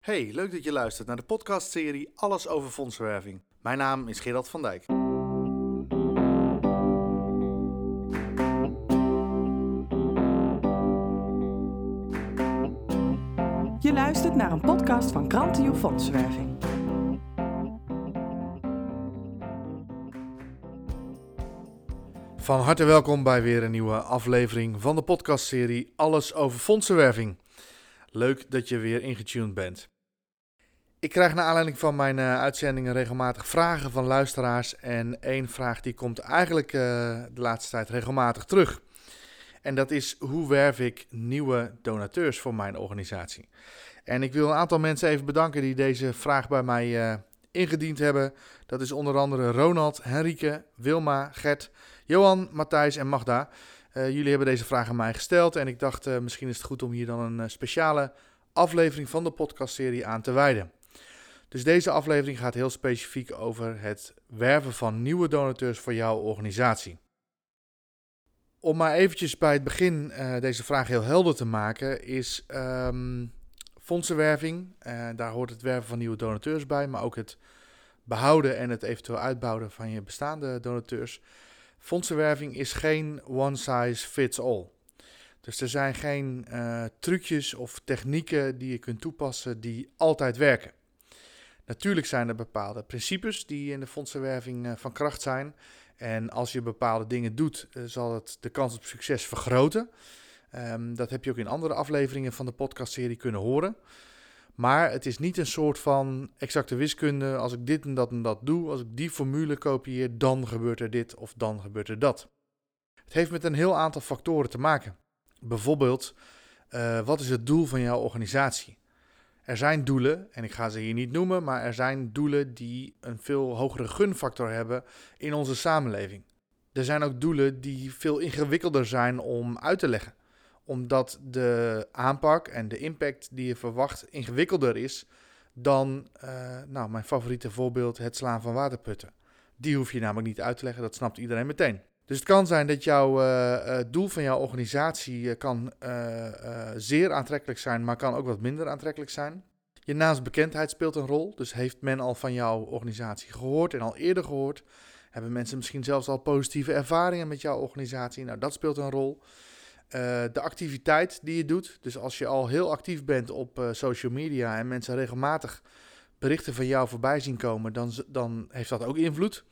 Hey, leuk dat je luistert naar de podcastserie Alles over fondsenwerving. Mijn naam is Gerard van Dijk. Je luistert naar een podcast van Krantio Fondsenwerving. Van harte welkom bij weer een nieuwe aflevering van de podcastserie Alles over fondsenwerving. Leuk dat je weer ingetuned bent. Ik krijg naar aanleiding van mijn uh, uitzendingen regelmatig vragen van luisteraars. En één vraag die komt eigenlijk uh, de laatste tijd regelmatig terug. En dat is hoe werf ik nieuwe donateurs voor mijn organisatie? En ik wil een aantal mensen even bedanken die deze vraag bij mij uh, ingediend hebben. Dat is onder andere Ronald, Henrike, Wilma, Gert, Johan, Matthijs en Magda. jullie hebben deze vraag aan mij gesteld en ik dacht misschien is het goed om hier dan een speciale aflevering van de podcastserie aan te wijden. Dus deze aflevering gaat heel specifiek over het werven van nieuwe donateurs voor jouw organisatie. Om maar eventjes bij het begin uh, deze vraag heel helder te maken, is um, fondsenwerving. Uh, daar hoort het werven van nieuwe donateurs bij, maar ook het behouden en het eventueel uitbouwen van je bestaande donateurs. Fondsenwerving is geen one size fits all. Dus er zijn geen uh, trucjes of technieken die je kunt toepassen die altijd werken. Natuurlijk zijn er bepaalde principes die in de fondsenwerving uh, van kracht zijn. En als je bepaalde dingen doet, uh, zal het de kans op succes vergroten. Um, dat heb je ook in andere afleveringen van de podcastserie kunnen horen. Maar het is niet een soort van exacte wiskunde. Als ik dit en dat en dat doe, als ik die formule kopieer, dan gebeurt er dit of dan gebeurt er dat. Het heeft met een heel aantal factoren te maken. Bijvoorbeeld, uh, wat is het doel van jouw organisatie? Er zijn doelen, en ik ga ze hier niet noemen, maar er zijn doelen die een veel hogere gunfactor hebben in onze samenleving. Er zijn ook doelen die veel ingewikkelder zijn om uit te leggen, omdat de aanpak en de impact die je verwacht ingewikkelder is dan, uh, nou, mijn favoriete voorbeeld, het slaan van waterputten. Die hoef je namelijk niet uit te leggen, dat snapt iedereen meteen. Dus het kan zijn dat jouw uh, uh, doel van jouw organisatie uh, kan zeer aantrekkelijk zijn, maar kan ook wat minder aantrekkelijk zijn. Je naamsbekendheid speelt een rol. Dus heeft men al van jouw organisatie gehoord en al eerder gehoord? Hebben mensen misschien zelfs al positieve ervaringen met jouw organisatie? Nou, dat speelt een rol. de activiteit die je doet. Dus als je al heel actief bent op social media en mensen regelmatig berichten van jou voorbij zien komen, dan, dan heeft dat ook invloed.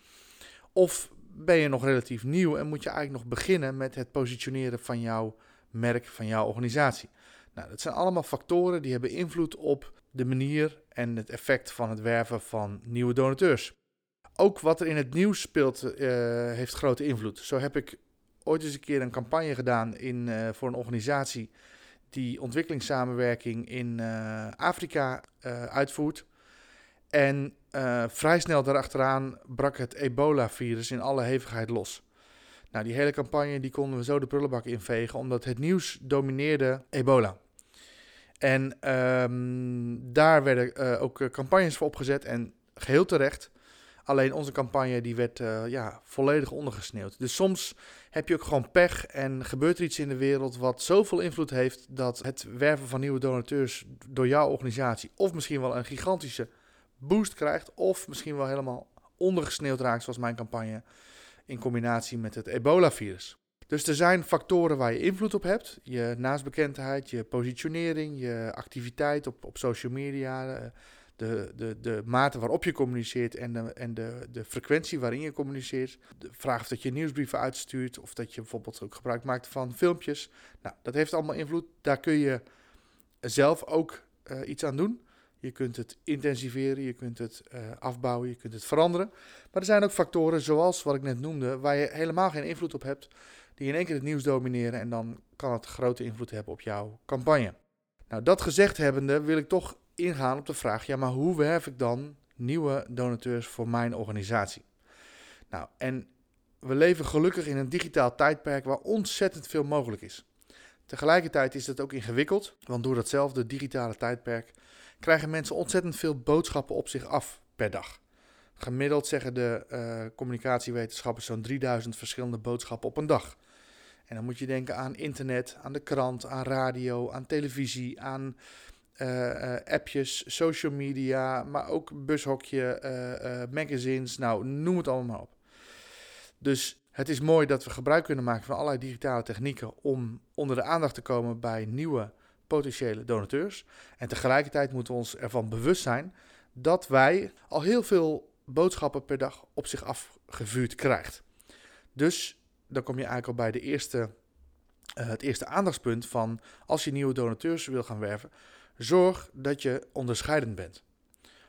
Of ben je nog relatief nieuw en moet je eigenlijk nog beginnen met het positioneren van jouw merk, van jouw organisatie. Nou, dat zijn allemaal factoren die hebben invloed op de manier en het effect van het werven van nieuwe donateurs. Ook wat er in het nieuws speelt uh, heeft grote invloed. Zo heb ik ooit eens een keer een campagne gedaan in, uh, voor een organisatie die ontwikkelingssamenwerking in uh, Afrika uitvoert. En uh, vrij snel daarachteraan brak het ebola-virus in alle hevigheid los. Nou, die hele campagne die konden we zo de prullenbak invegen, omdat het nieuws domineerde ebola. En um, daar werden uh, ook campagnes voor opgezet en geheel terecht. Alleen onze campagne die werd ja, volledig ondergesneeuwd. Dus soms heb je ook gewoon pech en gebeurt er iets in de wereld wat zoveel invloed heeft dat het werven van nieuwe donateurs door jouw organisatie of misschien wel een gigantische boost krijgt. Of misschien wel helemaal ondergesneeuwd raakt, zoals mijn campagne, in combinatie met het ebola-virus. Dus er zijn factoren waar je invloed op hebt. Je naastbekendheid, je positionering, je activiteit op, op social media, de, de, de mate waarop je communiceert en, de, en de, de frequentie waarin je communiceert. De vraag of dat je nieuwsbrieven uitstuurt of dat je bijvoorbeeld ook gebruik maakt van filmpjes. Nou, dat heeft allemaal invloed. Daar kun je zelf ook uh, iets aan doen. Je kunt het intensiveren, je kunt het uh, afbouwen, je kunt het veranderen. Maar er zijn ook factoren, zoals wat ik net noemde, waar je helemaal geen invloed op hebt, die in één keer het nieuws domineren en dan kan het grote invloed hebben op jouw campagne. Nou, dat gezegd hebbende wil ik toch ingaan op de vraag, ja, maar hoe werf ik dan nieuwe donateurs voor mijn organisatie? Nou, en we leven gelukkig in een digitaal tijdperk waar ontzettend veel mogelijk is. Tegelijkertijd is het ook ingewikkeld, want door datzelfde digitale tijdperk krijgen mensen ontzettend veel boodschappen op zich af per dag. Gemiddeld zeggen de uh, communicatiewetenschappers zo'n 3000 verschillende boodschappen op een dag. En dan moet je denken aan internet, aan de krant, aan radio, aan televisie, aan eh, eh, appjes, social media, maar ook bushokje, eh, eh, magazines, nou noem het allemaal op. Dus het is mooi dat we gebruik kunnen maken van allerlei digitale technieken om onder de aandacht te komen bij nieuwe potentiële donateurs. En tegelijkertijd moeten we ons ervan bewust zijn dat wij al heel veel boodschappen per dag op zich afgevuurd krijgt. Dus dan kom je eigenlijk al bij de eerste, eh, het eerste aandachtspunt van als je nieuwe donateurs wil gaan werven, zorg dat je onderscheidend bent.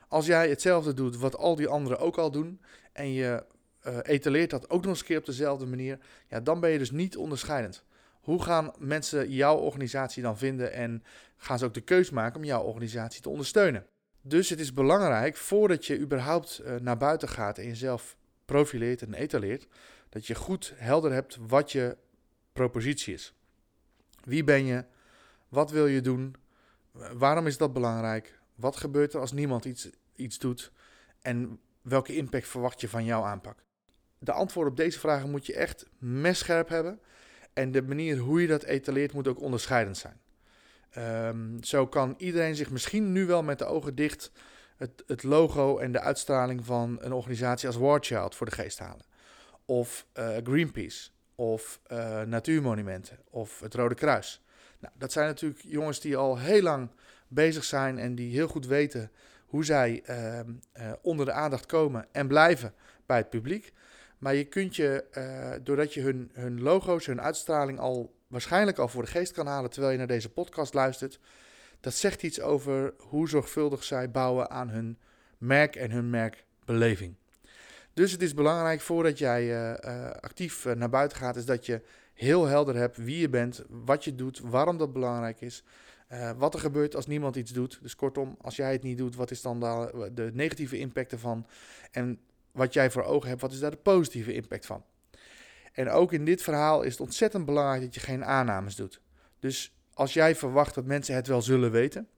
Als jij hetzelfde doet wat al die anderen ook al doen en je eh, etaleert dat ook nog eens een keer op dezelfde manier, ja, dan ben je dus niet onderscheidend. Hoe gaan mensen jouw organisatie dan vinden en gaan ze ook de keus maken om jouw organisatie te ondersteunen? Dus het is belangrijk voordat je überhaupt eh, naar buiten gaat en jezelf profileert en etaleert, dat je goed helder hebt wat je propositie is. Wie ben je? Wat wil je doen? Waarom is dat belangrijk? Wat gebeurt er als niemand iets, iets doet? En welke impact verwacht je van jouw aanpak? De antwoorden op deze vragen moet je echt messcherp hebben. En de manier hoe je dat etaleert moet ook onderscheidend zijn. Um, zo kan iedereen zich misschien nu wel met de ogen dicht het, het, logo en de uitstraling van een organisatie als War Child voor de geest halen. Of uh, Greenpeace, of uh, Natuurmonumenten, of het Rode Kruis. Nou, dat zijn natuurlijk jongens die al heel lang bezig zijn en die heel goed weten hoe zij uh, uh, onder de aandacht komen en blijven bij het publiek. Maar je kunt je, uh, doordat je hun, hun logo's, hun uitstraling al waarschijnlijk al voor de geest kan halen terwijl je naar deze podcast luistert, dat zegt iets over hoe zorgvuldig zij bouwen aan hun merk en hun merkbeleving. Dus het is belangrijk voordat jij uh, actief naar buiten gaat, is dat je heel helder hebt wie je bent, wat je doet, waarom dat belangrijk is. Wat er gebeurt als niemand iets doet. Dus kortom, als jij het niet doet, wat is dan de, de negatieve impact ervan? En wat jij voor ogen hebt, wat is daar de positieve impact van? En ook in dit verhaal is het ontzettend belangrijk dat je geen aannames doet. Dus als jij verwacht dat mensen het wel zullen weten,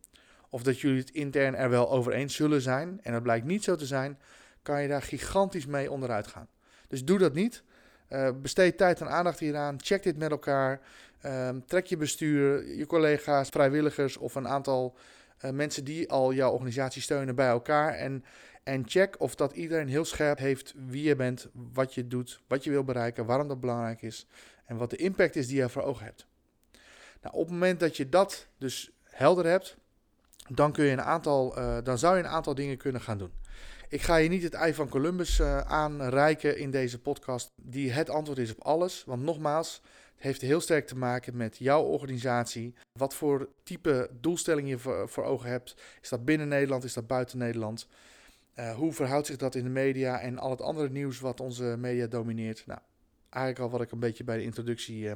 of dat jullie het intern er wel over eens zullen zijn, en dat blijkt niet zo te zijn, kan je daar gigantisch mee onderuit gaan. Dus doe dat niet. Uh, besteed tijd en aandacht hieraan. Check dit met elkaar. Uh, trek je bestuur, je collega's, vrijwilligers of een aantal mensen die al jouw organisatie steunen bij elkaar. En, en check of dat iedereen heel scherp heeft wie je bent, wat je doet, wat je wil bereiken, waarom dat belangrijk is en wat de impact is die je voor ogen hebt. Nou, op het moment dat je dat dus helder hebt, dan, kun je een aantal, uh, dan zou je een aantal dingen kunnen gaan doen. Ik ga je niet het ei van Columbus uh, aanreiken in deze podcast, die het antwoord is op alles. Want nogmaals, het heeft heel sterk te maken met jouw organisatie. Wat voor type doelstelling je voor, ogen hebt. Is dat binnen Nederland, is dat buiten Nederland? Uh, hoe verhoudt zich dat in de media en al het andere nieuws wat onze media domineert? Nou, eigenlijk al wat ik een beetje bij de introductie uh,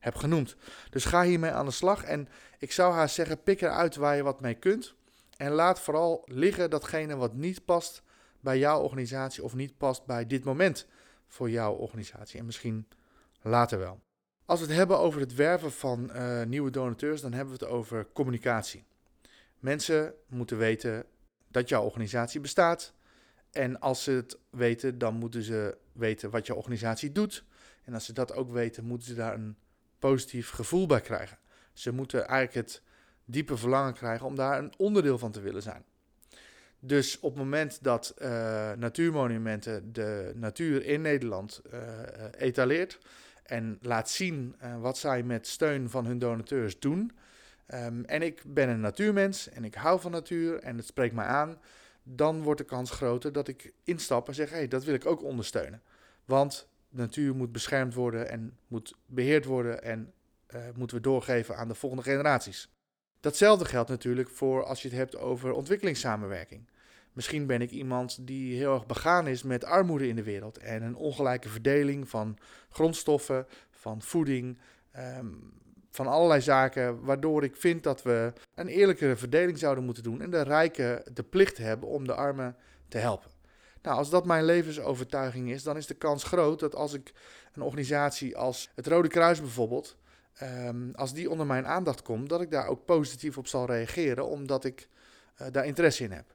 heb genoemd. Dus ga hiermee aan de slag. En ik zou haar zeggen, pik eruit waar je wat mee kunt. En laat vooral liggen datgene wat niet past bij jouw organisatie of niet past bij dit moment voor jouw organisatie. En misschien later wel. Als we het hebben over het werven van uh, nieuwe donateurs, dan hebben we het over communicatie. Mensen moeten weten dat jouw organisatie bestaat. En als ze het weten, dan moeten ze weten wat jouw organisatie doet. En als ze dat ook weten, moeten ze daar een positief gevoel bij krijgen. Ze moeten eigenlijk het diepe verlangen krijgen om daar een onderdeel van te willen zijn. Dus op het moment dat uh, natuurmonumenten de natuur in Nederland uh, etaleert en laat zien uh, wat zij met steun van hun donateurs doen. Um, en ik ben een natuurmens en ik hou van natuur en het spreekt mij aan. Dan wordt de kans groter dat ik instap en zeg: hé, hey, dat wil ik ook ondersteunen. Want natuur moet beschermd worden en moet beheerd worden en moeten we doorgeven aan de volgende generaties. Datzelfde geldt natuurlijk voor als je het hebt over ontwikkelingssamenwerking. Misschien ben ik iemand die heel erg begaan is met armoede in de wereld en een ongelijke verdeling van grondstoffen, van voeding, um, van allerlei zaken, waardoor ik vind dat we een eerlijkere verdeling zouden moeten doen en de rijken de plicht hebben om de armen te helpen. Nou, als dat mijn levensovertuiging is, dan is de kans groot dat als ik een organisatie als het Rode Kruis bijvoorbeeld, um, als die onder mijn aandacht komt, dat ik daar ook positief op zal reageren, omdat ik uh, daar interesse in heb.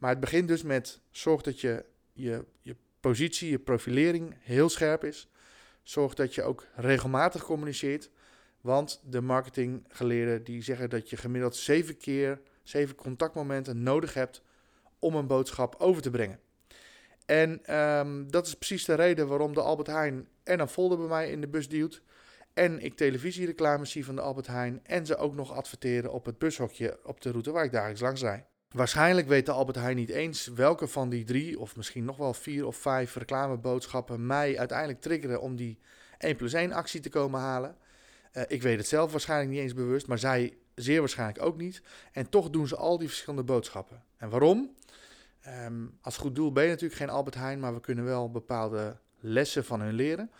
Maar het begint dus met zorg dat je, je je positie, je profilering heel scherp is. Zorg dat je ook regelmatig communiceert. Want de marketinggeleerden die zeggen dat je gemiddeld zeven keer zeven contactmomenten nodig hebt om een boodschap over te brengen. En ehm, dat is precies de reden waarom de Albert Heijn en een folder bij mij in de bus duwt. En ik televisiereclames zie van de Albert Heijn. En ze ook nog adverteren op het bushokje op de route waar ik dagelijks langs rijd. Waarschijnlijk weet de Albert Heijn niet eens welke van die drie, of misschien nog wel vier of vijf reclameboodschappen mij uiteindelijk triggeren om die 1 plus 1 actie te komen halen. Uh, ik weet het zelf waarschijnlijk niet eens bewust, maar zij zeer waarschijnlijk ook niet. En toch doen ze al die verschillende boodschappen. En waarom? Um, als goed doel ben je natuurlijk geen Albert Heijn, maar we kunnen wel bepaalde lessen van hun leren.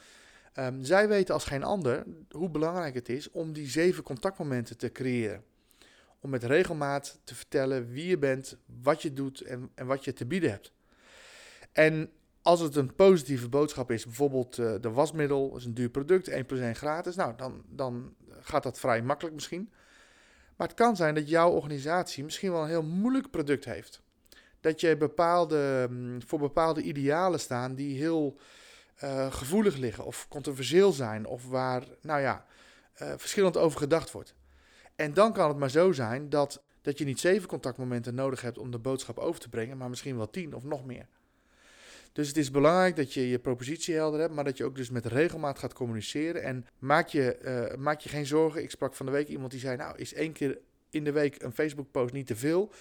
Um, zij weten als geen ander hoe belangrijk het is om die zeven contactmomenten te creëren. Om met regelmaat te vertellen wie je bent, wat je doet en, en wat je te bieden hebt. En als het een positieve boodschap is, bijvoorbeeld uh, de wasmiddel is een duur product, 1 plus 1 gratis, nou dan, dan gaat dat vrij makkelijk misschien. Maar het kan zijn dat jouw organisatie misschien wel een heel moeilijk product heeft. Dat je bepaalde, mm, voor bepaalde idealen staan die heel uh, gevoelig liggen of controversieel zijn of waar, nou ja, uh, verschillend over gedacht wordt. En dan kan het maar zo zijn dat, dat je niet zeven contactmomenten nodig hebt om de boodschap over te brengen, maar misschien wel tien of nog meer. Dus het is belangrijk dat je je propositie helder hebt, maar dat je ook dus met regelmaat gaat communiceren. En maak je, uh, maak je geen zorgen. Ik sprak van de week iemand die zei, nou is één keer in de week een Facebook post niet te veel?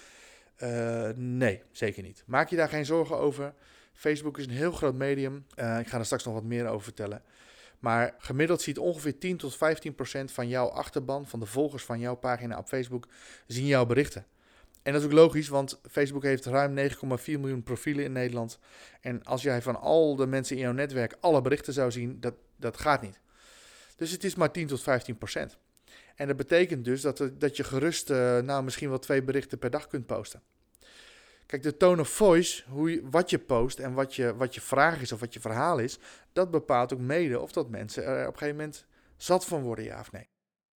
Uh, nee, zeker niet. Maak je daar geen zorgen over. Facebook is een heel groot medium. Uh, ik ga er straks nog wat meer over vertellen. Maar gemiddeld ziet ongeveer 10 tot 15 procent van jouw achterban, van de volgers van jouw pagina op Facebook, zien jouw berichten. En dat is ook logisch, want Facebook heeft ruim 9,4 miljoen profielen in Nederland. En als jij van al de mensen in jouw netwerk alle berichten zou zien, dat, dat gaat niet. Dus het is maar 10 tot 15 procent. En dat betekent dus dat, dat je gerust uh, nou misschien wel twee berichten per dag kunt posten. Kijk, de tone of voice, hoe wat je post en wat je, wat je vraag is of wat je verhaal is, dat bepaalt ook mede of dat mensen er op een gegeven moment zat van worden, ja of nee.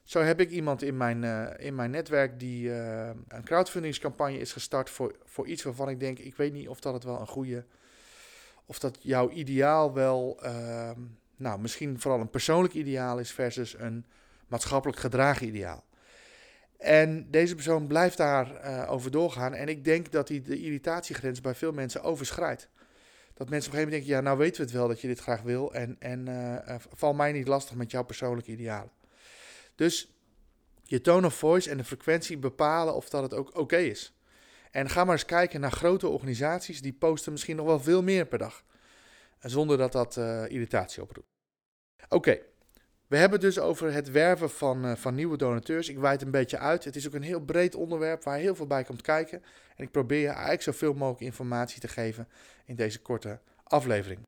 Zo heb ik iemand in mijn, uh, in mijn netwerk die uh, een crowdfundingscampagne is gestart voor, voor iets waarvan ik denk, ik weet niet of dat het wel een goede, of dat jouw ideaal wel, uh, nou misschien vooral een persoonlijk ideaal is versus een maatschappelijk gedragen ideaal. En deze persoon blijft daar uh, over doorgaan. En ik denk dat hij de irritatiegrens bij veel mensen overschrijdt. Dat mensen op een gegeven moment denken, ja, nou weten we het wel dat je dit graag wil. En, en uh, val mij niet lastig met jouw persoonlijke idealen. Dus je tone of voice en de frequentie bepalen of dat het ook oké is. En ga maar eens kijken naar grote organisaties, die posten misschien nog wel veel meer per dag. Zonder dat dat irritatie oproept. Oké, we hebben het dus over het werven van, uh, van nieuwe donateurs. Ik wijd een beetje uit. Het is ook een heel breed onderwerp waar heel veel bij komt kijken. En ik probeer je eigenlijk zoveel mogelijk informatie te geven in deze korte aflevering.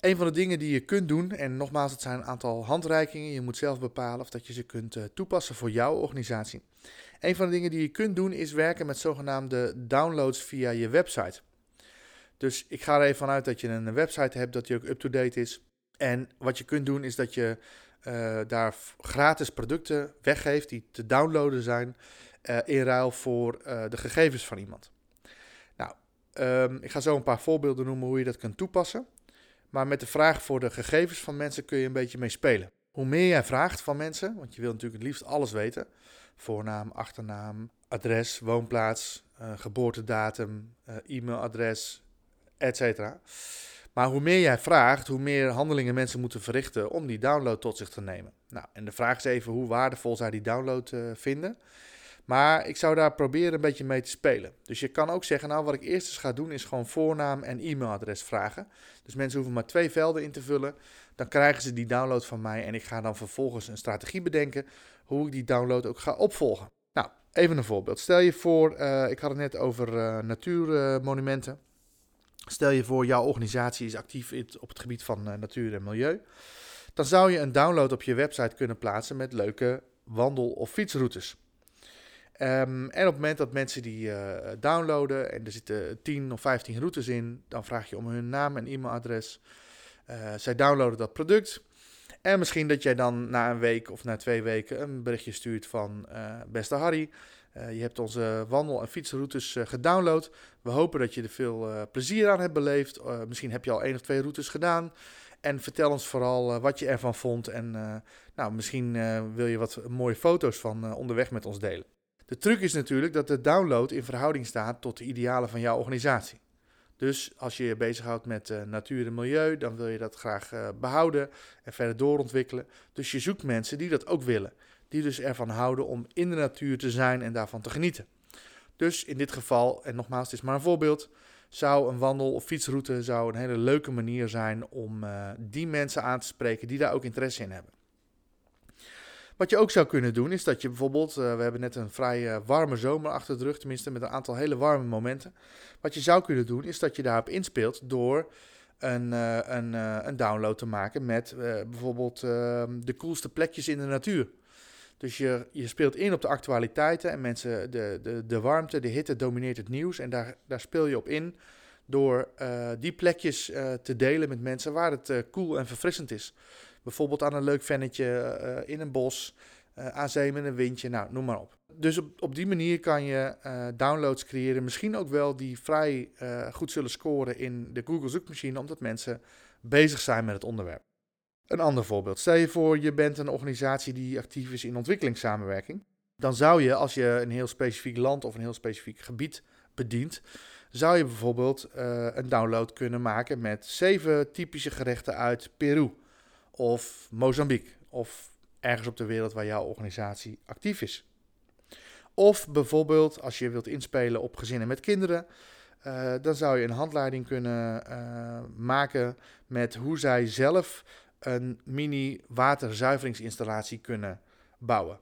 Een van de dingen die je kunt doen, en nogmaals, het zijn een aantal handreikingen. Je moet zelf bepalen of dat je ze kunt uh, toepassen voor jouw organisatie. Een van de dingen die je kunt doen is werken met zogenaamde downloads via je website. Dus ik ga er even vanuit dat je een website hebt dat die ook up-to-date is. En wat je kunt doen is dat je uh, daar gratis producten weggeeft die te downloaden zijn uh, in ruil voor uh, de gegevens van iemand. Nou, um, ik ga zo een paar voorbeelden noemen hoe je dat kunt toepassen. Maar met de vraag voor de gegevens van mensen kun je een beetje mee spelen. Hoe meer jij vraagt van mensen, want je wilt natuurlijk het liefst alles weten: voornaam, achternaam, adres, woonplaats, geboortedatum, e-mailadres, etc. Maar hoe meer jij vraagt, hoe meer handelingen mensen moeten verrichten om die download tot zich te nemen. Nou, en de vraag is even hoe waardevol zij die download uh, vinden. Maar ik zou daar proberen een beetje mee te spelen. Dus je kan ook zeggen, nou wat ik eerst eens ga doen is gewoon voornaam en e-mailadres vragen. Dus mensen hoeven maar twee velden in te vullen. Dan krijgen ze die download van mij en ik ga dan vervolgens een strategie bedenken hoe ik die download ook ga opvolgen. Nou, even een voorbeeld. Stel je voor, uh, ik had het net over uh, natuurmonumenten. Stel je voor, jouw organisatie is actief op het gebied van uh, natuur en milieu. Dan zou je een download op je website kunnen plaatsen met leuke wandel- of fietsroutes. Um, en op het moment dat mensen die uh, downloaden en er zitten 10 of 15 routes in, dan vraag je om hun naam en e-mailadres. Uh, zij downloaden dat product. En misschien dat jij dan na een week of na twee weken een berichtje stuurt van beste Harry. Uh, je hebt onze wandel- en fietsroutes uh, gedownload. We hopen dat je er veel uh, plezier aan hebt beleefd. misschien heb je al één of twee routes gedaan. En vertel ons vooral wat je ervan vond. En nou, misschien wil je wat mooie foto's van onderweg met ons delen. De truc is natuurlijk dat de download in verhouding staat tot de idealen van jouw organisatie. Dus als je je bezighoudt met natuur en milieu, dan wil je dat graag behouden en verder doorontwikkelen. Dus je zoekt mensen die dat ook willen. Die dus ervan houden om in de natuur te zijn en daarvan te genieten. Dus in dit geval, en nogmaals, het is maar een voorbeeld, zou een wandel- of fietsroute zou een hele leuke manier zijn om uh, die mensen aan te spreken die daar ook interesse in hebben. Wat je ook zou kunnen doen, is dat je bijvoorbeeld, uh, we hebben net een vrij uh, warme zomer achter de rug, tenminste met een aantal hele warme momenten. Wat je zou kunnen doen, is dat je daarop inspeelt door een, een, een download te maken met bijvoorbeeld ehm, de coolste plekjes in de natuur. Dus je, je speelt in op de actualiteiten en mensen, de, de, de warmte, de hitte domineert het nieuws. En daar, daar speel je op in door die plekjes te delen met mensen waar het cool en verfrissend is. Bijvoorbeeld aan een leuk vennetje uh, in een bos, uh, aan zee met een windje, nou, noem maar op. Dus op, op die manier kan je uh, downloads creëren, misschien ook wel die vrij goed zullen scoren in de Google zoekmachine, omdat mensen bezig zijn met het onderwerp. Een ander voorbeeld. Stel je voor, je bent een organisatie die actief is in ontwikkelingssamenwerking. Dan zou je, als je een heel specifiek land of een heel specifiek gebied bedient, zou je bijvoorbeeld een download kunnen maken met zeven typische gerechten uit Peru of Mozambique of ergens op de wereld waar jouw organisatie actief is. Of bijvoorbeeld als je wilt inspelen op gezinnen met kinderen, uh, dan zou je een handleiding kunnen uh, maken met hoe zij zelf een mini waterzuiveringsinstallatie kunnen bouwen.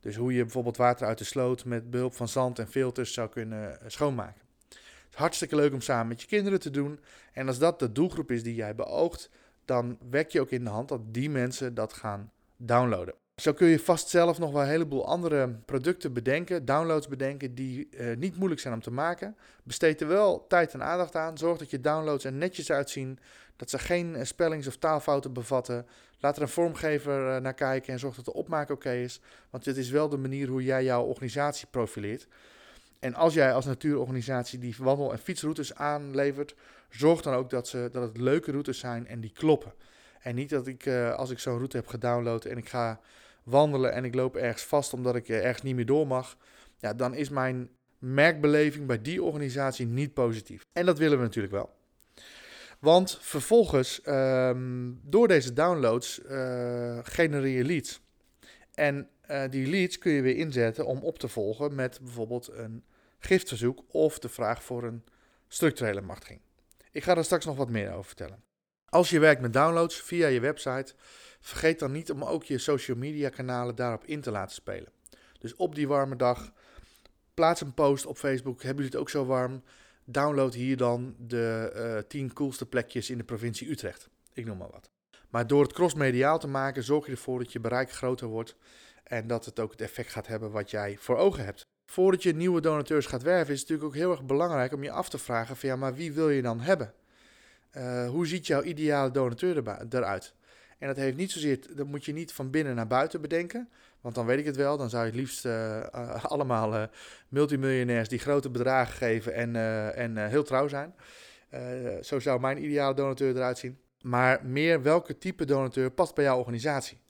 Dus hoe je bijvoorbeeld water uit de sloot met behulp van zand en filters zou kunnen eh, schoonmaken. Het is hartstikke leuk om samen met je kinderen te doen. En als dat de doelgroep is die jij beoogt, dan wek je ook in de hand dat die mensen dat gaan downloaden. Zo kun je vast zelf nog wel een heleboel andere producten bedenken, downloads bedenken die uh, niet moeilijk zijn om te maken. Besteed er wel tijd en aandacht aan. Zorg dat je downloads er netjes uitzien, dat ze geen uh, spellings- of taalfouten bevatten. Laat er een vormgever uh, naar kijken en zorg dat de opmaak oké is. Want dit is wel de manier hoe jij jouw organisatie profileert. En als jij als natuurorganisatie die wandel- en fietsroutes aanlevert, zorg dan ook dat, ze, dat het leuke routes zijn en die kloppen. En niet dat ik, uh, als ik zo'n route heb gedownload en ik ga wandelen en ik loop ergens vast omdat ik ergens niet meer door mag, ja, dan is mijn merkbeleving bij die organisatie niet positief. En dat willen we natuurlijk wel. Want vervolgens, um, door deze downloads, uh, genereer je leads. En die leads kun je weer inzetten om op te volgen met bijvoorbeeld een giftverzoek of de vraag voor een structurele machtiging. Ik ga er straks nog wat meer over vertellen. Als je werkt met downloads via je website, vergeet dan niet om ook je social media kanalen daarop in te laten spelen. Dus op die warme dag, plaats een post op Facebook. Hebben jullie het ook zo warm? Download hier dan de uh, 10 coolste plekjes in de provincie Utrecht. Ik noem maar wat. Maar door het crossmediaal te maken, zorg je ervoor dat je bereik groter wordt en dat het ook het effect gaat hebben wat jij voor ogen hebt. Voordat je nieuwe donateurs gaat werven, is het natuurlijk ook heel erg belangrijk om je af te vragen van ja, maar wie wil je dan hebben? Uh, hoe ziet jouw ideale donateur eruit? En dat heeft niet zozeer, dat moet je niet van binnen naar buiten bedenken. Want dan weet ik het wel, dan zou je het liefst uh, uh, allemaal multimiljonairs die grote bedragen geven en, en heel trouw zijn. zo zou mijn ideale donateur eruit zien. Maar meer welke type donateur past bij jouw organisatie?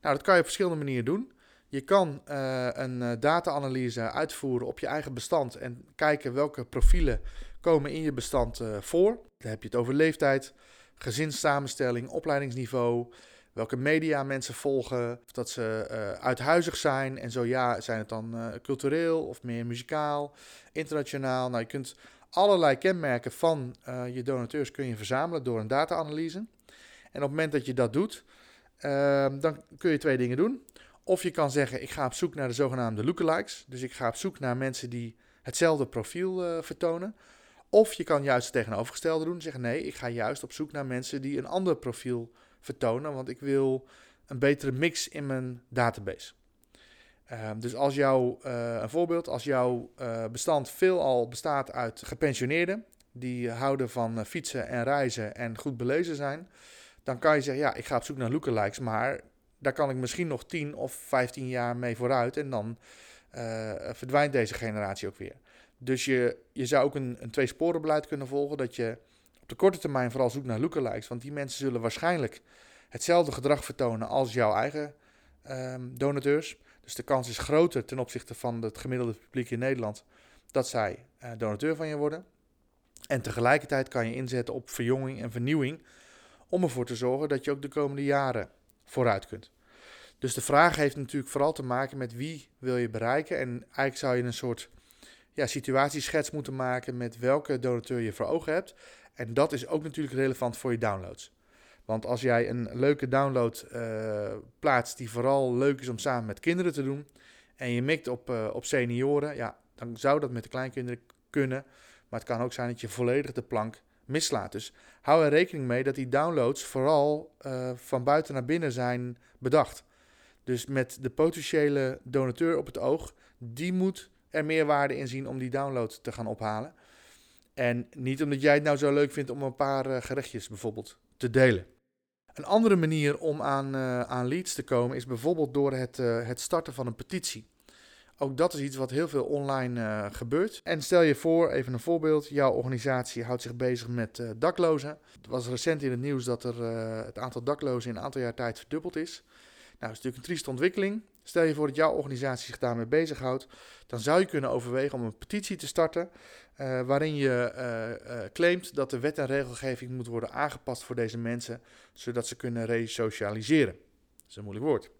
Nou, dat kan je op verschillende manieren doen. Je kan uh, een uh, data-analyse uitvoeren op je eigen bestand en kijken welke profielen komen in je bestand uh, voor. Dan heb je het over leeftijd, gezinssamenstelling, opleidingsniveau, welke media mensen volgen, of dat ze uithuizig zijn en zo ja, zijn het dan cultureel of meer muzikaal, internationaal. Nou, je kunt allerlei kenmerken van je donateurs kun je verzamelen door een data-analyse. En op het moment dat je dat doet, dan kun je twee dingen doen. Of je kan zeggen, ik ga op zoek naar de zogenaamde lookalikes. Dus ik ga op zoek naar mensen die hetzelfde profiel uh, vertonen. Of je kan juist het tegenovergestelde doen. Zeggen, nee, ik ga juist op zoek naar mensen die een ander profiel vertonen. Want ik wil een betere mix in mijn database. Uh, dus als jouw, uh, een voorbeeld, als jouw uh, bestand veelal bestaat uit gepensioneerden. Die houden van fietsen en reizen en goed belezen zijn. Dan kan je zeggen, ja, ik ga op zoek naar lookalikes. Maar daar kan ik misschien nog 10 of 15 jaar mee vooruit. En dan verdwijnt deze generatie ook weer. Dus je, je zou ook een, een twee-sporenbeleid kunnen volgen. Dat je op de korte termijn vooral zoekt naar lookalikes. Want die mensen zullen waarschijnlijk hetzelfde gedrag vertonen als jouw eigen um, donateurs. Dus de kans is groter ten opzichte van het gemiddelde publiek in Nederland dat zij uh, donateur van je worden. En tegelijkertijd kan je inzetten op verjonging en vernieuwing om ervoor te zorgen dat je ook de komende jaren vooruit kunt. Dus de vraag heeft natuurlijk vooral te maken met wie wil je bereiken. En eigenlijk zou je een soort ja, situatieschets moeten maken met welke donateur je voor ogen hebt. En dat is ook natuurlijk relevant voor je downloads. Want als jij een leuke download uh, plaatst die vooral leuk is om samen met kinderen te doen. En je mikt op, uh, op senioren, ja, dan zou dat met de kleinkinderen kunnen. Maar het kan ook zijn dat je volledig de plank mislaat. Dus hou er rekening mee dat die downloads vooral uh, van buiten naar binnen zijn bedacht. Dus met de potentiële donateur op het oog, die moet er meer waarde in zien om die download te gaan ophalen. En niet omdat jij het nou zo leuk vindt om een paar uh, gerechtjes bijvoorbeeld te delen. Een andere manier om aan, uh, aan leads te komen is bijvoorbeeld door het, uh, het starten van een petitie. Ook dat is iets wat heel veel online gebeurt. En stel je voor, even een voorbeeld, jouw organisatie houdt zich bezig met daklozen. Het was recent in het nieuws dat er, het aantal daklozen in een aantal jaar tijd verdubbeld is. Nou, dat is natuurlijk een trieste ontwikkeling. Stel je voor dat jouw organisatie zich daarmee bezighoudt, dan zou je kunnen overwegen om een petitie te starten uh, waarin je uh, uh, claimt dat de wet en regelgeving moet worden aangepast voor deze mensen, zodat ze kunnen resocialiseren. Dat is een moeilijk woord.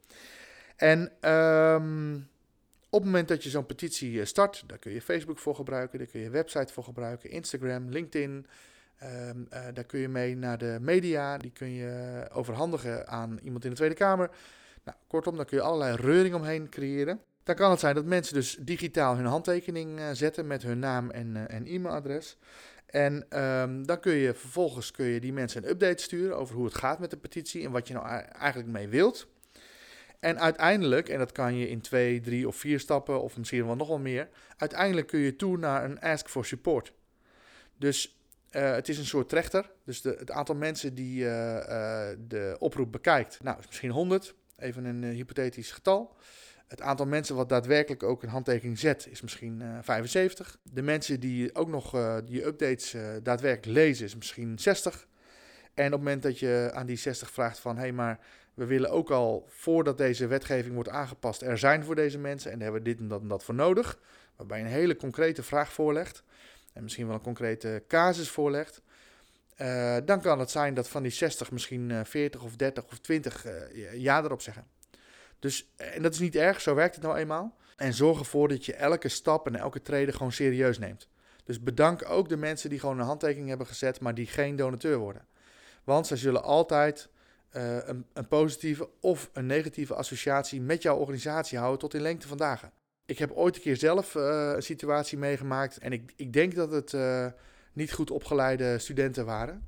En um, op het moment dat je zo'n petitie start, daar kun je Facebook voor gebruiken, daar kun je website voor gebruiken, Instagram, LinkedIn. Um, daar kun je mee naar de media, die kun je overhandigen aan iemand in de Tweede Kamer. Nou, kortom, dan kun je allerlei reuring omheen creëren. Dan kan het zijn dat mensen dus digitaal hun handtekening uh, zetten met hun naam en, uh, en e-mailadres. En um, dan kun je vervolgens kun je die mensen een update sturen over hoe het gaat met de petitie en wat je nou eigenlijk mee wilt. En uiteindelijk, en dat kan je in twee, drie of vier stappen, of misschien wel nog wel meer, uiteindelijk kun je toe naar een ask for support. Dus uh, het is een soort trechter. Dus de, het aantal mensen die de oproep bekijkt, nou, is misschien 100 even een uh, hypothetisch getal. Het aantal mensen wat daadwerkelijk ook een handtekening zet is misschien uh, 75. De mensen die ook nog uh, die updates daadwerkelijk lezen is misschien 60. En op het moment dat je aan die 60 vraagt van... hé, hey, maar we willen ook al voordat deze wetgeving wordt aangepast... er zijn voor deze mensen en daar hebben we dit en dat en dat voor nodig. Waarbij je een hele concrete vraag voorlegt. En misschien wel een concrete casus voorlegt. Uh, dan kan het zijn dat van die 60 misschien uh, 40 of 30 of 20 uh, ja erop zeggen. Dus, en dat is niet erg, zo werkt het nou eenmaal. En zorg ervoor dat je elke stap en elke trede gewoon serieus neemt. Dus bedank ook de mensen die gewoon een handtekening hebben gezet, maar die geen donateur worden. Want zij zullen altijd een, een, positieve of een negatieve associatie met jouw organisatie houden tot in lengte van dagen. Ik heb ooit een keer zelf een situatie meegemaakt en ik, ik denk dat het niet goed opgeleide studenten waren.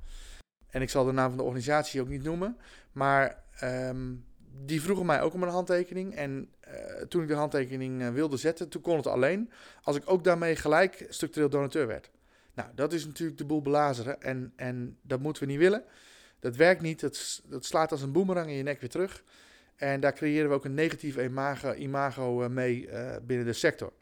En ik zal de naam van de organisatie ook niet noemen, maar um, die vroegen mij ook om een handtekening. En uh, toen ik de handtekening uh, wilde zetten, toen kon het alleen. Als ik ook daarmee gelijk structureel donateur werd. Nou, dat is natuurlijk de boel belazeren. En, en dat moeten we niet willen. Dat werkt niet. Dat, dat slaat als een boemerang in je nek weer terug. En daar creëren we ook een negatief imago, imago uh, mee binnen de sector.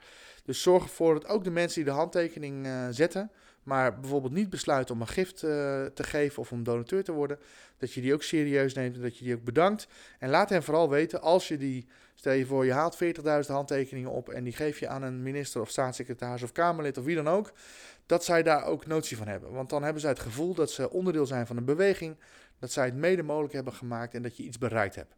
Dus zorg ervoor dat ook de mensen die de handtekening zetten, maar bijvoorbeeld niet besluiten om een gift uh, te geven of om donateur te worden, dat je die ook serieus neemt en dat je die ook bedankt. En laat hen vooral weten, als je die, stel je voor, je haalt 40.000 handtekeningen op en die geef je aan een minister of staatssecretaris of Kamerlid of wie dan ook, dat zij daar ook notie van hebben. Want dan hebben zij het gevoel dat ze onderdeel zijn van een beweging, dat zij het mede mogelijk hebben gemaakt en dat je iets bereikt hebt.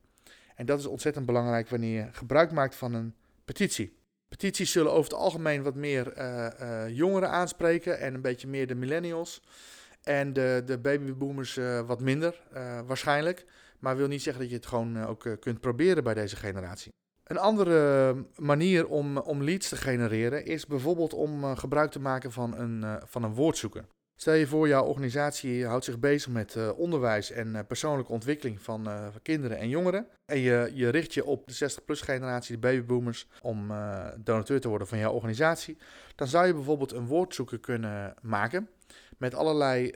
En dat is ontzettend belangrijk wanneer je gebruik maakt van een petitie. Petities zullen over het algemeen wat meer uh, uh, jongeren aanspreken en een beetje meer de millennials. En de, de babyboomers uh, wat minder, waarschijnlijk. Maar wil niet zeggen dat je het gewoon ook kunt proberen bij deze generatie. Een andere manier om, om leads te genereren is bijvoorbeeld om gebruik te maken van een, van een woordzoeker. Stel je voor, jouw organisatie houdt zich bezig met uh, onderwijs en uh, persoonlijke ontwikkeling van uh, kinderen en jongeren. En je, je richt je op de 60-plus generatie, de babyboomers, om donateur te worden van jouw organisatie. Dan zou je bijvoorbeeld een woordzoeker kunnen maken met allerlei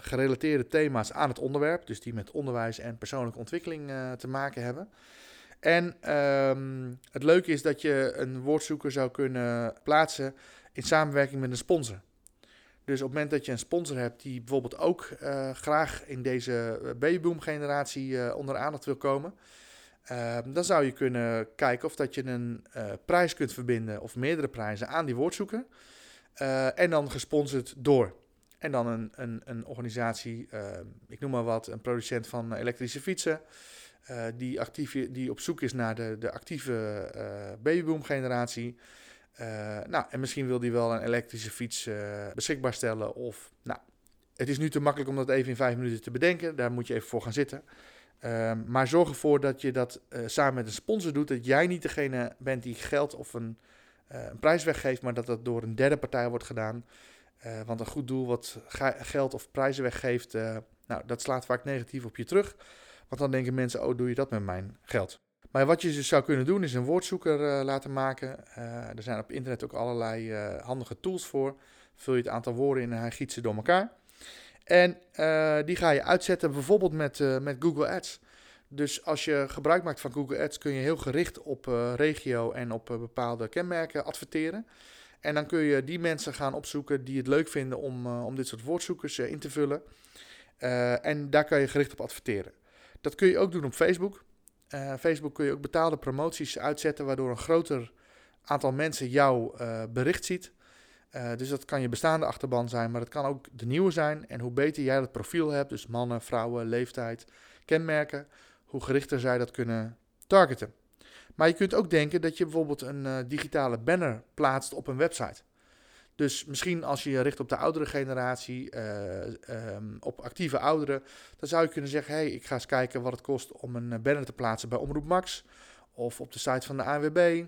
gerelateerde thema's aan het onderwerp. Dus die met onderwijs en persoonlijke ontwikkeling te maken hebben. En um, het leuke is dat je een woordzoeker zou kunnen plaatsen in samenwerking met een sponsor. Dus op het moment dat je een sponsor hebt die bijvoorbeeld ook uh, graag in deze babyboom generatie uh, onder aandacht wil komen, Ehm, dan zou je kunnen kijken of dat je een eh, prijs kunt verbinden of meerdere prijzen aan die woordzoeker. Eh, en dan gesponsord door. En dan een, een, een organisatie, ehm, ik noem maar wat, een producent van elektrische fietsen. Die, actief, die op zoek is naar de, de actieve babyboom generatie. Nou, en misschien wil die wel een elektrische fiets beschikbaar stellen. Of, nou, het is nu te makkelijk om dat even in vijf minuten te bedenken. Daar moet je even voor gaan zitten. Ehm, maar zorg ervoor dat je dat uh, samen met een sponsor doet. Dat jij niet degene bent die geld of een, een prijs weggeeft, maar dat dat door een derde partij wordt gedaan. Want een goed doel wat geld of prijzen weggeeft, nou, dat slaat vaak negatief op je terug. Want dan denken mensen, oh, doe je dat met mijn geld? Maar wat je dus zou kunnen doen, is een woordzoeker laten maken. er zijn op internet ook allerlei handige tools voor. Vul je het aantal woorden in en hij giet ze door elkaar. En die ga je uitzetten bijvoorbeeld met, met Google Ads. Dus als je gebruik maakt van Google Ads kun je heel gericht op regio en op bepaalde kenmerken adverteren. En dan kun je die mensen gaan opzoeken die het leuk vinden om, om dit soort woordzoekers in te vullen. en daar kan je gericht op adverteren. Dat kun je ook doen op Facebook. Facebook kun je ook betaalde promoties uitzetten, waardoor een groter aantal mensen jouw bericht ziet. Uh, dus dat kan je bestaande achterban zijn, maar het kan ook de nieuwe zijn. En hoe beter jij dat profiel hebt, dus mannen, vrouwen, leeftijd, kenmerken, hoe gerichter zij dat kunnen targeten. Maar je kunt ook denken dat je bijvoorbeeld een digitale banner plaatst op een website. Dus misschien als je je richt op de oudere generatie, uh, um, op actieve ouderen, dan zou je kunnen zeggen: hey, ik ga eens kijken wat het kost om een banner te plaatsen bij Omroep Max of op de site van de ANWB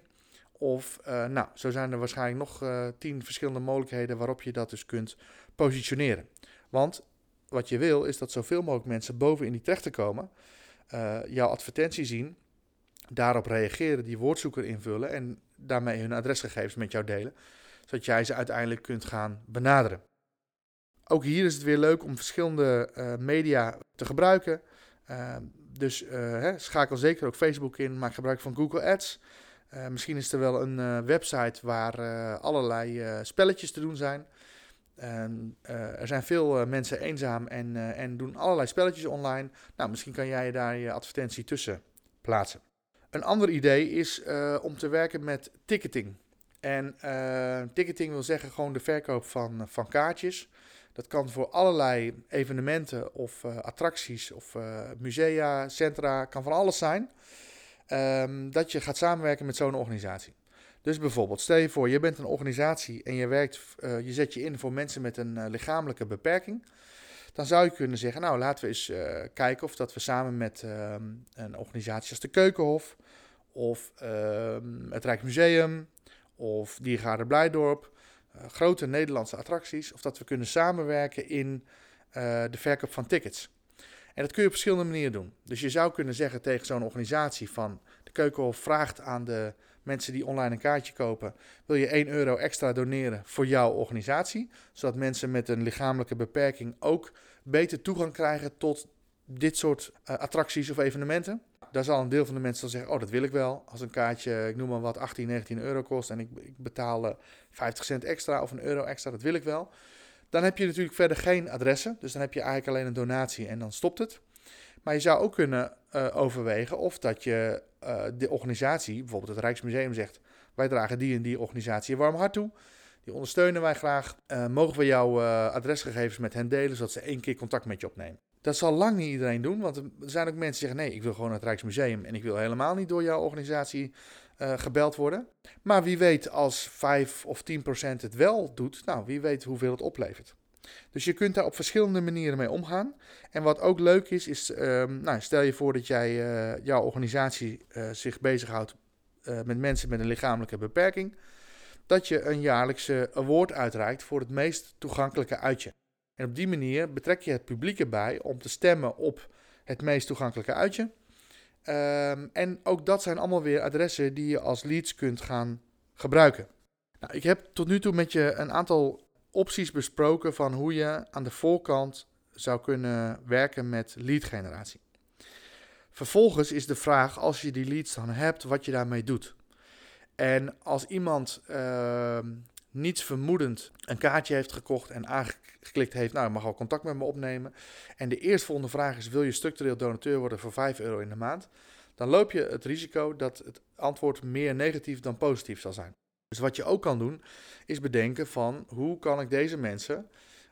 of, uh, nou, zo zijn er waarschijnlijk nog tien verschillende mogelijkheden waarop je dat dus kunt positioneren. Want wat je wil is dat zoveel mogelijk mensen boven in die terechten komen, jouw advertentie zien, daarop reageren, die woordzoeker invullen en daarmee hun adresgegevens met jou delen, zodat jij ze uiteindelijk kunt gaan benaderen. Ook hier is het weer leuk om verschillende media te gebruiken. dus hè, schakel zeker ook Facebook in, maak gebruik van Google Ads. Uh, misschien is er wel een website waar allerlei spelletjes te doen zijn. er zijn veel mensen eenzaam en, en doen allerlei spelletjes online. Nou, misschien kan jij daar je advertentie tussen plaatsen. Een ander idee is om te werken met ticketing. En ticketing wil zeggen gewoon de verkoop van, van kaartjes. Dat kan voor allerlei evenementen of attracties of musea, centra, kan van alles zijn. Um, dat je gaat samenwerken met zo'n organisatie. Dus bijvoorbeeld, stel je voor, je bent een organisatie en je, werkt, je zet je in voor mensen met een lichamelijke beperking. Dan zou je kunnen zeggen, nou laten we eens kijken of dat we samen met ehm, een organisatie als de Keukenhof of ehm, het Rijksmuseum of Diergaarde Blijdorp, grote Nederlandse attracties, of dat we kunnen samenwerken in de verkoop van tickets. En dat kun je op verschillende manieren doen. Dus je zou kunnen zeggen tegen zo'n organisatie van de Keukenhof vraagt aan de mensen die online een kaartje kopen, wil je 1 euro extra doneren voor jouw organisatie, zodat mensen met een lichamelijke beperking ook beter toegang krijgen tot dit soort uh, attracties of evenementen. Daar zal een deel van de mensen zeggen, oh dat wil ik wel. Als een kaartje, ik noem maar wat, 18, 19 euro kost en ik, ik betaal 50 cent extra of een euro extra, dat wil ik wel. Dan heb je natuurlijk verder geen adressen. Dus dan heb je eigenlijk alleen een donatie en dan stopt het. Maar je zou ook kunnen uh, overwegen of dat je uh, de organisatie, bijvoorbeeld het Rijksmuseum, zegt: wij dragen die en die organisatie een warm hart toe. Die ondersteunen wij graag. Mogen we jouw adresgegevens met hen delen, zodat ze één keer contact met je opnemen? Dat zal lang niet iedereen doen, want er zijn ook mensen die zeggen: nee, ik wil gewoon naar het Rijksmuseum en ik wil helemaal niet door jouw organisatie uh, gebeld worden. Maar wie weet als 5 of 10 procent het wel doet, nou wie weet hoeveel het oplevert. Dus je kunt daar op verschillende manieren mee omgaan. En wat ook leuk is, is um, nou, stel je voor dat jij, uh, jouw organisatie uh, zich bezighoudt met mensen met een lichamelijke beperking. Dat je een jaarlijkse award uitreikt voor het meest toegankelijke uitje. En op die manier betrek je het publiek erbij om te stemmen op het meest toegankelijke uitje. Um, en ook dat zijn allemaal weer adressen die je als leads kunt gaan gebruiken. Nou, ik heb tot nu toe met je een aantal opties besproken van hoe je aan de voorkant zou kunnen werken met lead generatie. Vervolgens is de vraag, als je die leads dan hebt, wat je daarmee doet. En als iemand uh, niets vermoedend een kaartje heeft gekocht en aangeklikt heeft, nou, mag al contact met me opnemen. En de eerstvolgende vraag is, wil je structureel donateur worden voor 5 euro in de maand? dan loop je het risico dat het antwoord meer negatief dan positief zal zijn. Dus wat je ook kan doen, is bedenken van hoe kan ik deze mensen,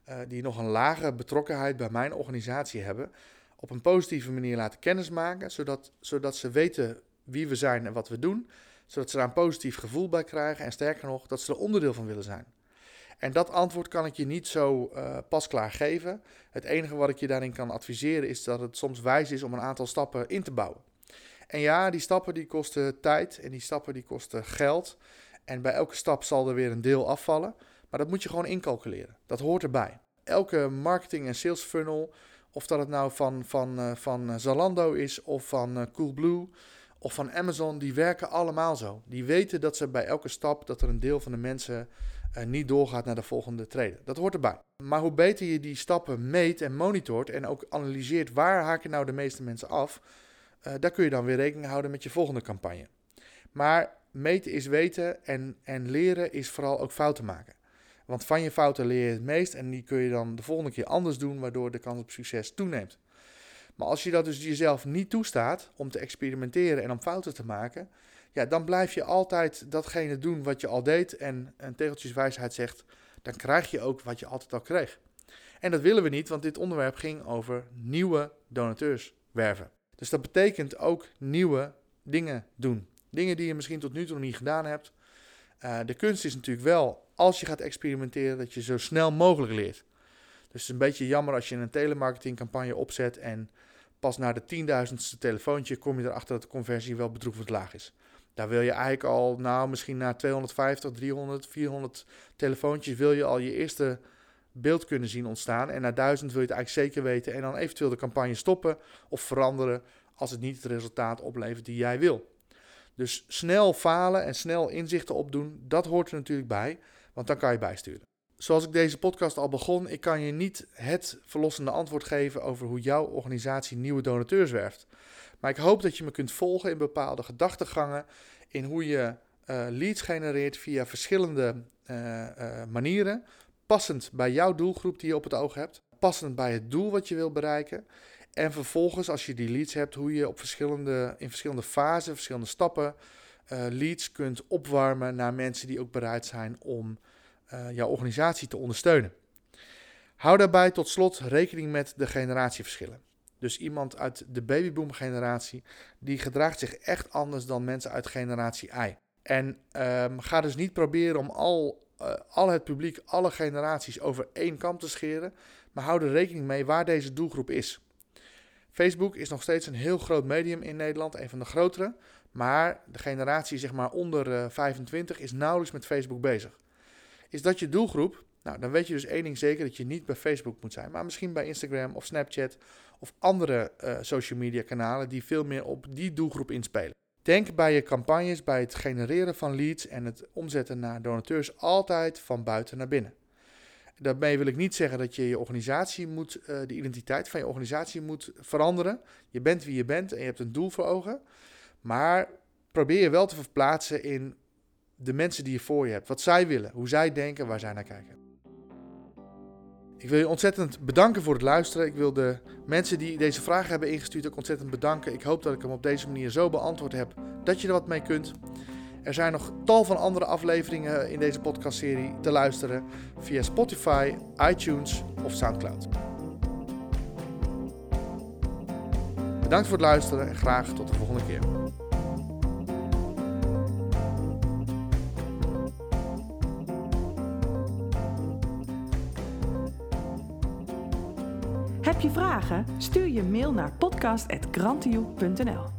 uh, die nog een lage betrokkenheid bij mijn organisatie hebben, op een positieve manier laten kennismaken, zodat, zodat ze weten wie we zijn en wat we doen, zodat ze daar een positief gevoel bij krijgen en sterker nog, dat ze er onderdeel van willen zijn. En dat antwoord kan ik je niet zo uh, pasklaar geven. Het enige wat ik je daarin kan adviseren is dat het soms wijs is om een aantal stappen in te bouwen. En ja, die stappen die kosten tijd en die stappen die kosten geld. En bij elke stap zal er weer een deel afvallen. Maar dat moet je gewoon incalculeren. Dat hoort erbij. Elke marketing- en sales funnel, of dat het nou van, van, uh, van Zalando is of van Coolblue of van Amazon, die werken allemaal zo. Die weten dat ze bij elke stap dat er een deel van de mensen uh, niet doorgaat naar de volgende treden. Dat hoort erbij. Maar hoe beter je die stappen meet en monitort en ook analyseert waar haken nou de meeste mensen af, uh, daar kun je dan weer rekening houden met je volgende campagne. Maar meten is weten en, en leren is vooral ook fouten maken. Want van je fouten leer je het meest en die kun je dan de volgende keer anders doen, waardoor de kans op succes toeneemt. Maar als je dat dus jezelf niet toestaat om te experimenteren en om fouten te maken, ja, dan blijf je altijd datgene doen wat je al deed. En een tegeltjeswijsheid zegt, dan krijg je ook wat je altijd al kreeg. En dat willen we niet, want dit onderwerp ging over nieuwe donateurs werven. Dus dat betekent ook nieuwe dingen doen. Dingen die je misschien tot nu toe nog niet gedaan hebt. Uh, de kunst is natuurlijk wel, als je gaat experimenteren, dat je zo snel mogelijk leert. Dus het is een beetje jammer als je een telemarketingcampagne opzet en pas na de tienduizendste telefoontje kom je erachter dat de conversie wel bedroevend laag is. Daar wil je eigenlijk al, nou misschien na 250, 300, 400 telefoontjes wil je al je eerste beeld kunnen zien ontstaan. En na 1000 wil je het eigenlijk zeker weten en dan eventueel de campagne stoppen of veranderen als het niet het resultaat oplevert die jij wil. Dus snel falen en snel inzichten opdoen, dat hoort er natuurlijk bij, want dan kan je bijsturen. Zoals ik deze podcast al begon, ik kan je niet het verlossende antwoord geven over hoe jouw organisatie nieuwe donateurs werft. Maar ik hoop dat je me kunt volgen in bepaalde gedachtegangen, in hoe je uh, leads genereert via verschillende uh, uh, manieren, passend bij jouw doelgroep die je op het oog hebt, passend bij het doel wat je wil bereiken. En vervolgens, als je die leads hebt, hoe je op verschillende, in verschillende fasen, verschillende stappen leads kunt opwarmen naar mensen die ook bereid zijn om jouw organisatie te ondersteunen. Hou daarbij tot slot rekening met de generatieverschillen. Dus iemand uit de babyboom generatie, die gedraagt zich echt anders dan mensen uit generatie I. En um, ga dus niet proberen om al, uh, al het publiek, alle generaties over één kam te scheren, maar hou er rekening mee waar deze doelgroep is. Facebook is nog steeds een heel groot medium in Nederland, een van de grotere, maar de generatie zeg maar onder uh, 25 is nauwelijks met Facebook bezig. Is dat je doelgroep? Nou, dan weet je dus één ding zeker dat je niet bij Facebook moet zijn, maar misschien bij Instagram of Snapchat of andere uh, social media kanalen die veel meer op die doelgroep inspelen. Denk bij je campagnes, bij het genereren van leads en het omzetten naar donateurs altijd van buiten naar binnen. Daarmee wil ik niet zeggen dat je je organisatie moet, uh, de identiteit van je organisatie moet veranderen. Je bent wie je bent en je hebt een doel voor ogen. Maar probeer je wel te verplaatsen in de mensen die je voor je hebt. Wat zij willen, hoe zij denken, waar zij naar kijken. Ik wil je ontzettend bedanken voor het luisteren. Ik wil de mensen die deze vragen hebben ingestuurd ook ontzettend bedanken. Ik hoop dat ik hem op deze manier zo beantwoord heb dat je er wat mee kunt. Er zijn nog tal van andere afleveringen in deze podcastserie te luisteren via Spotify, iTunes of SoundCloud. Bedankt voor het luisteren en graag tot de volgende keer. Heb je vragen? Stuur je mail naar podcast.grantioe.nl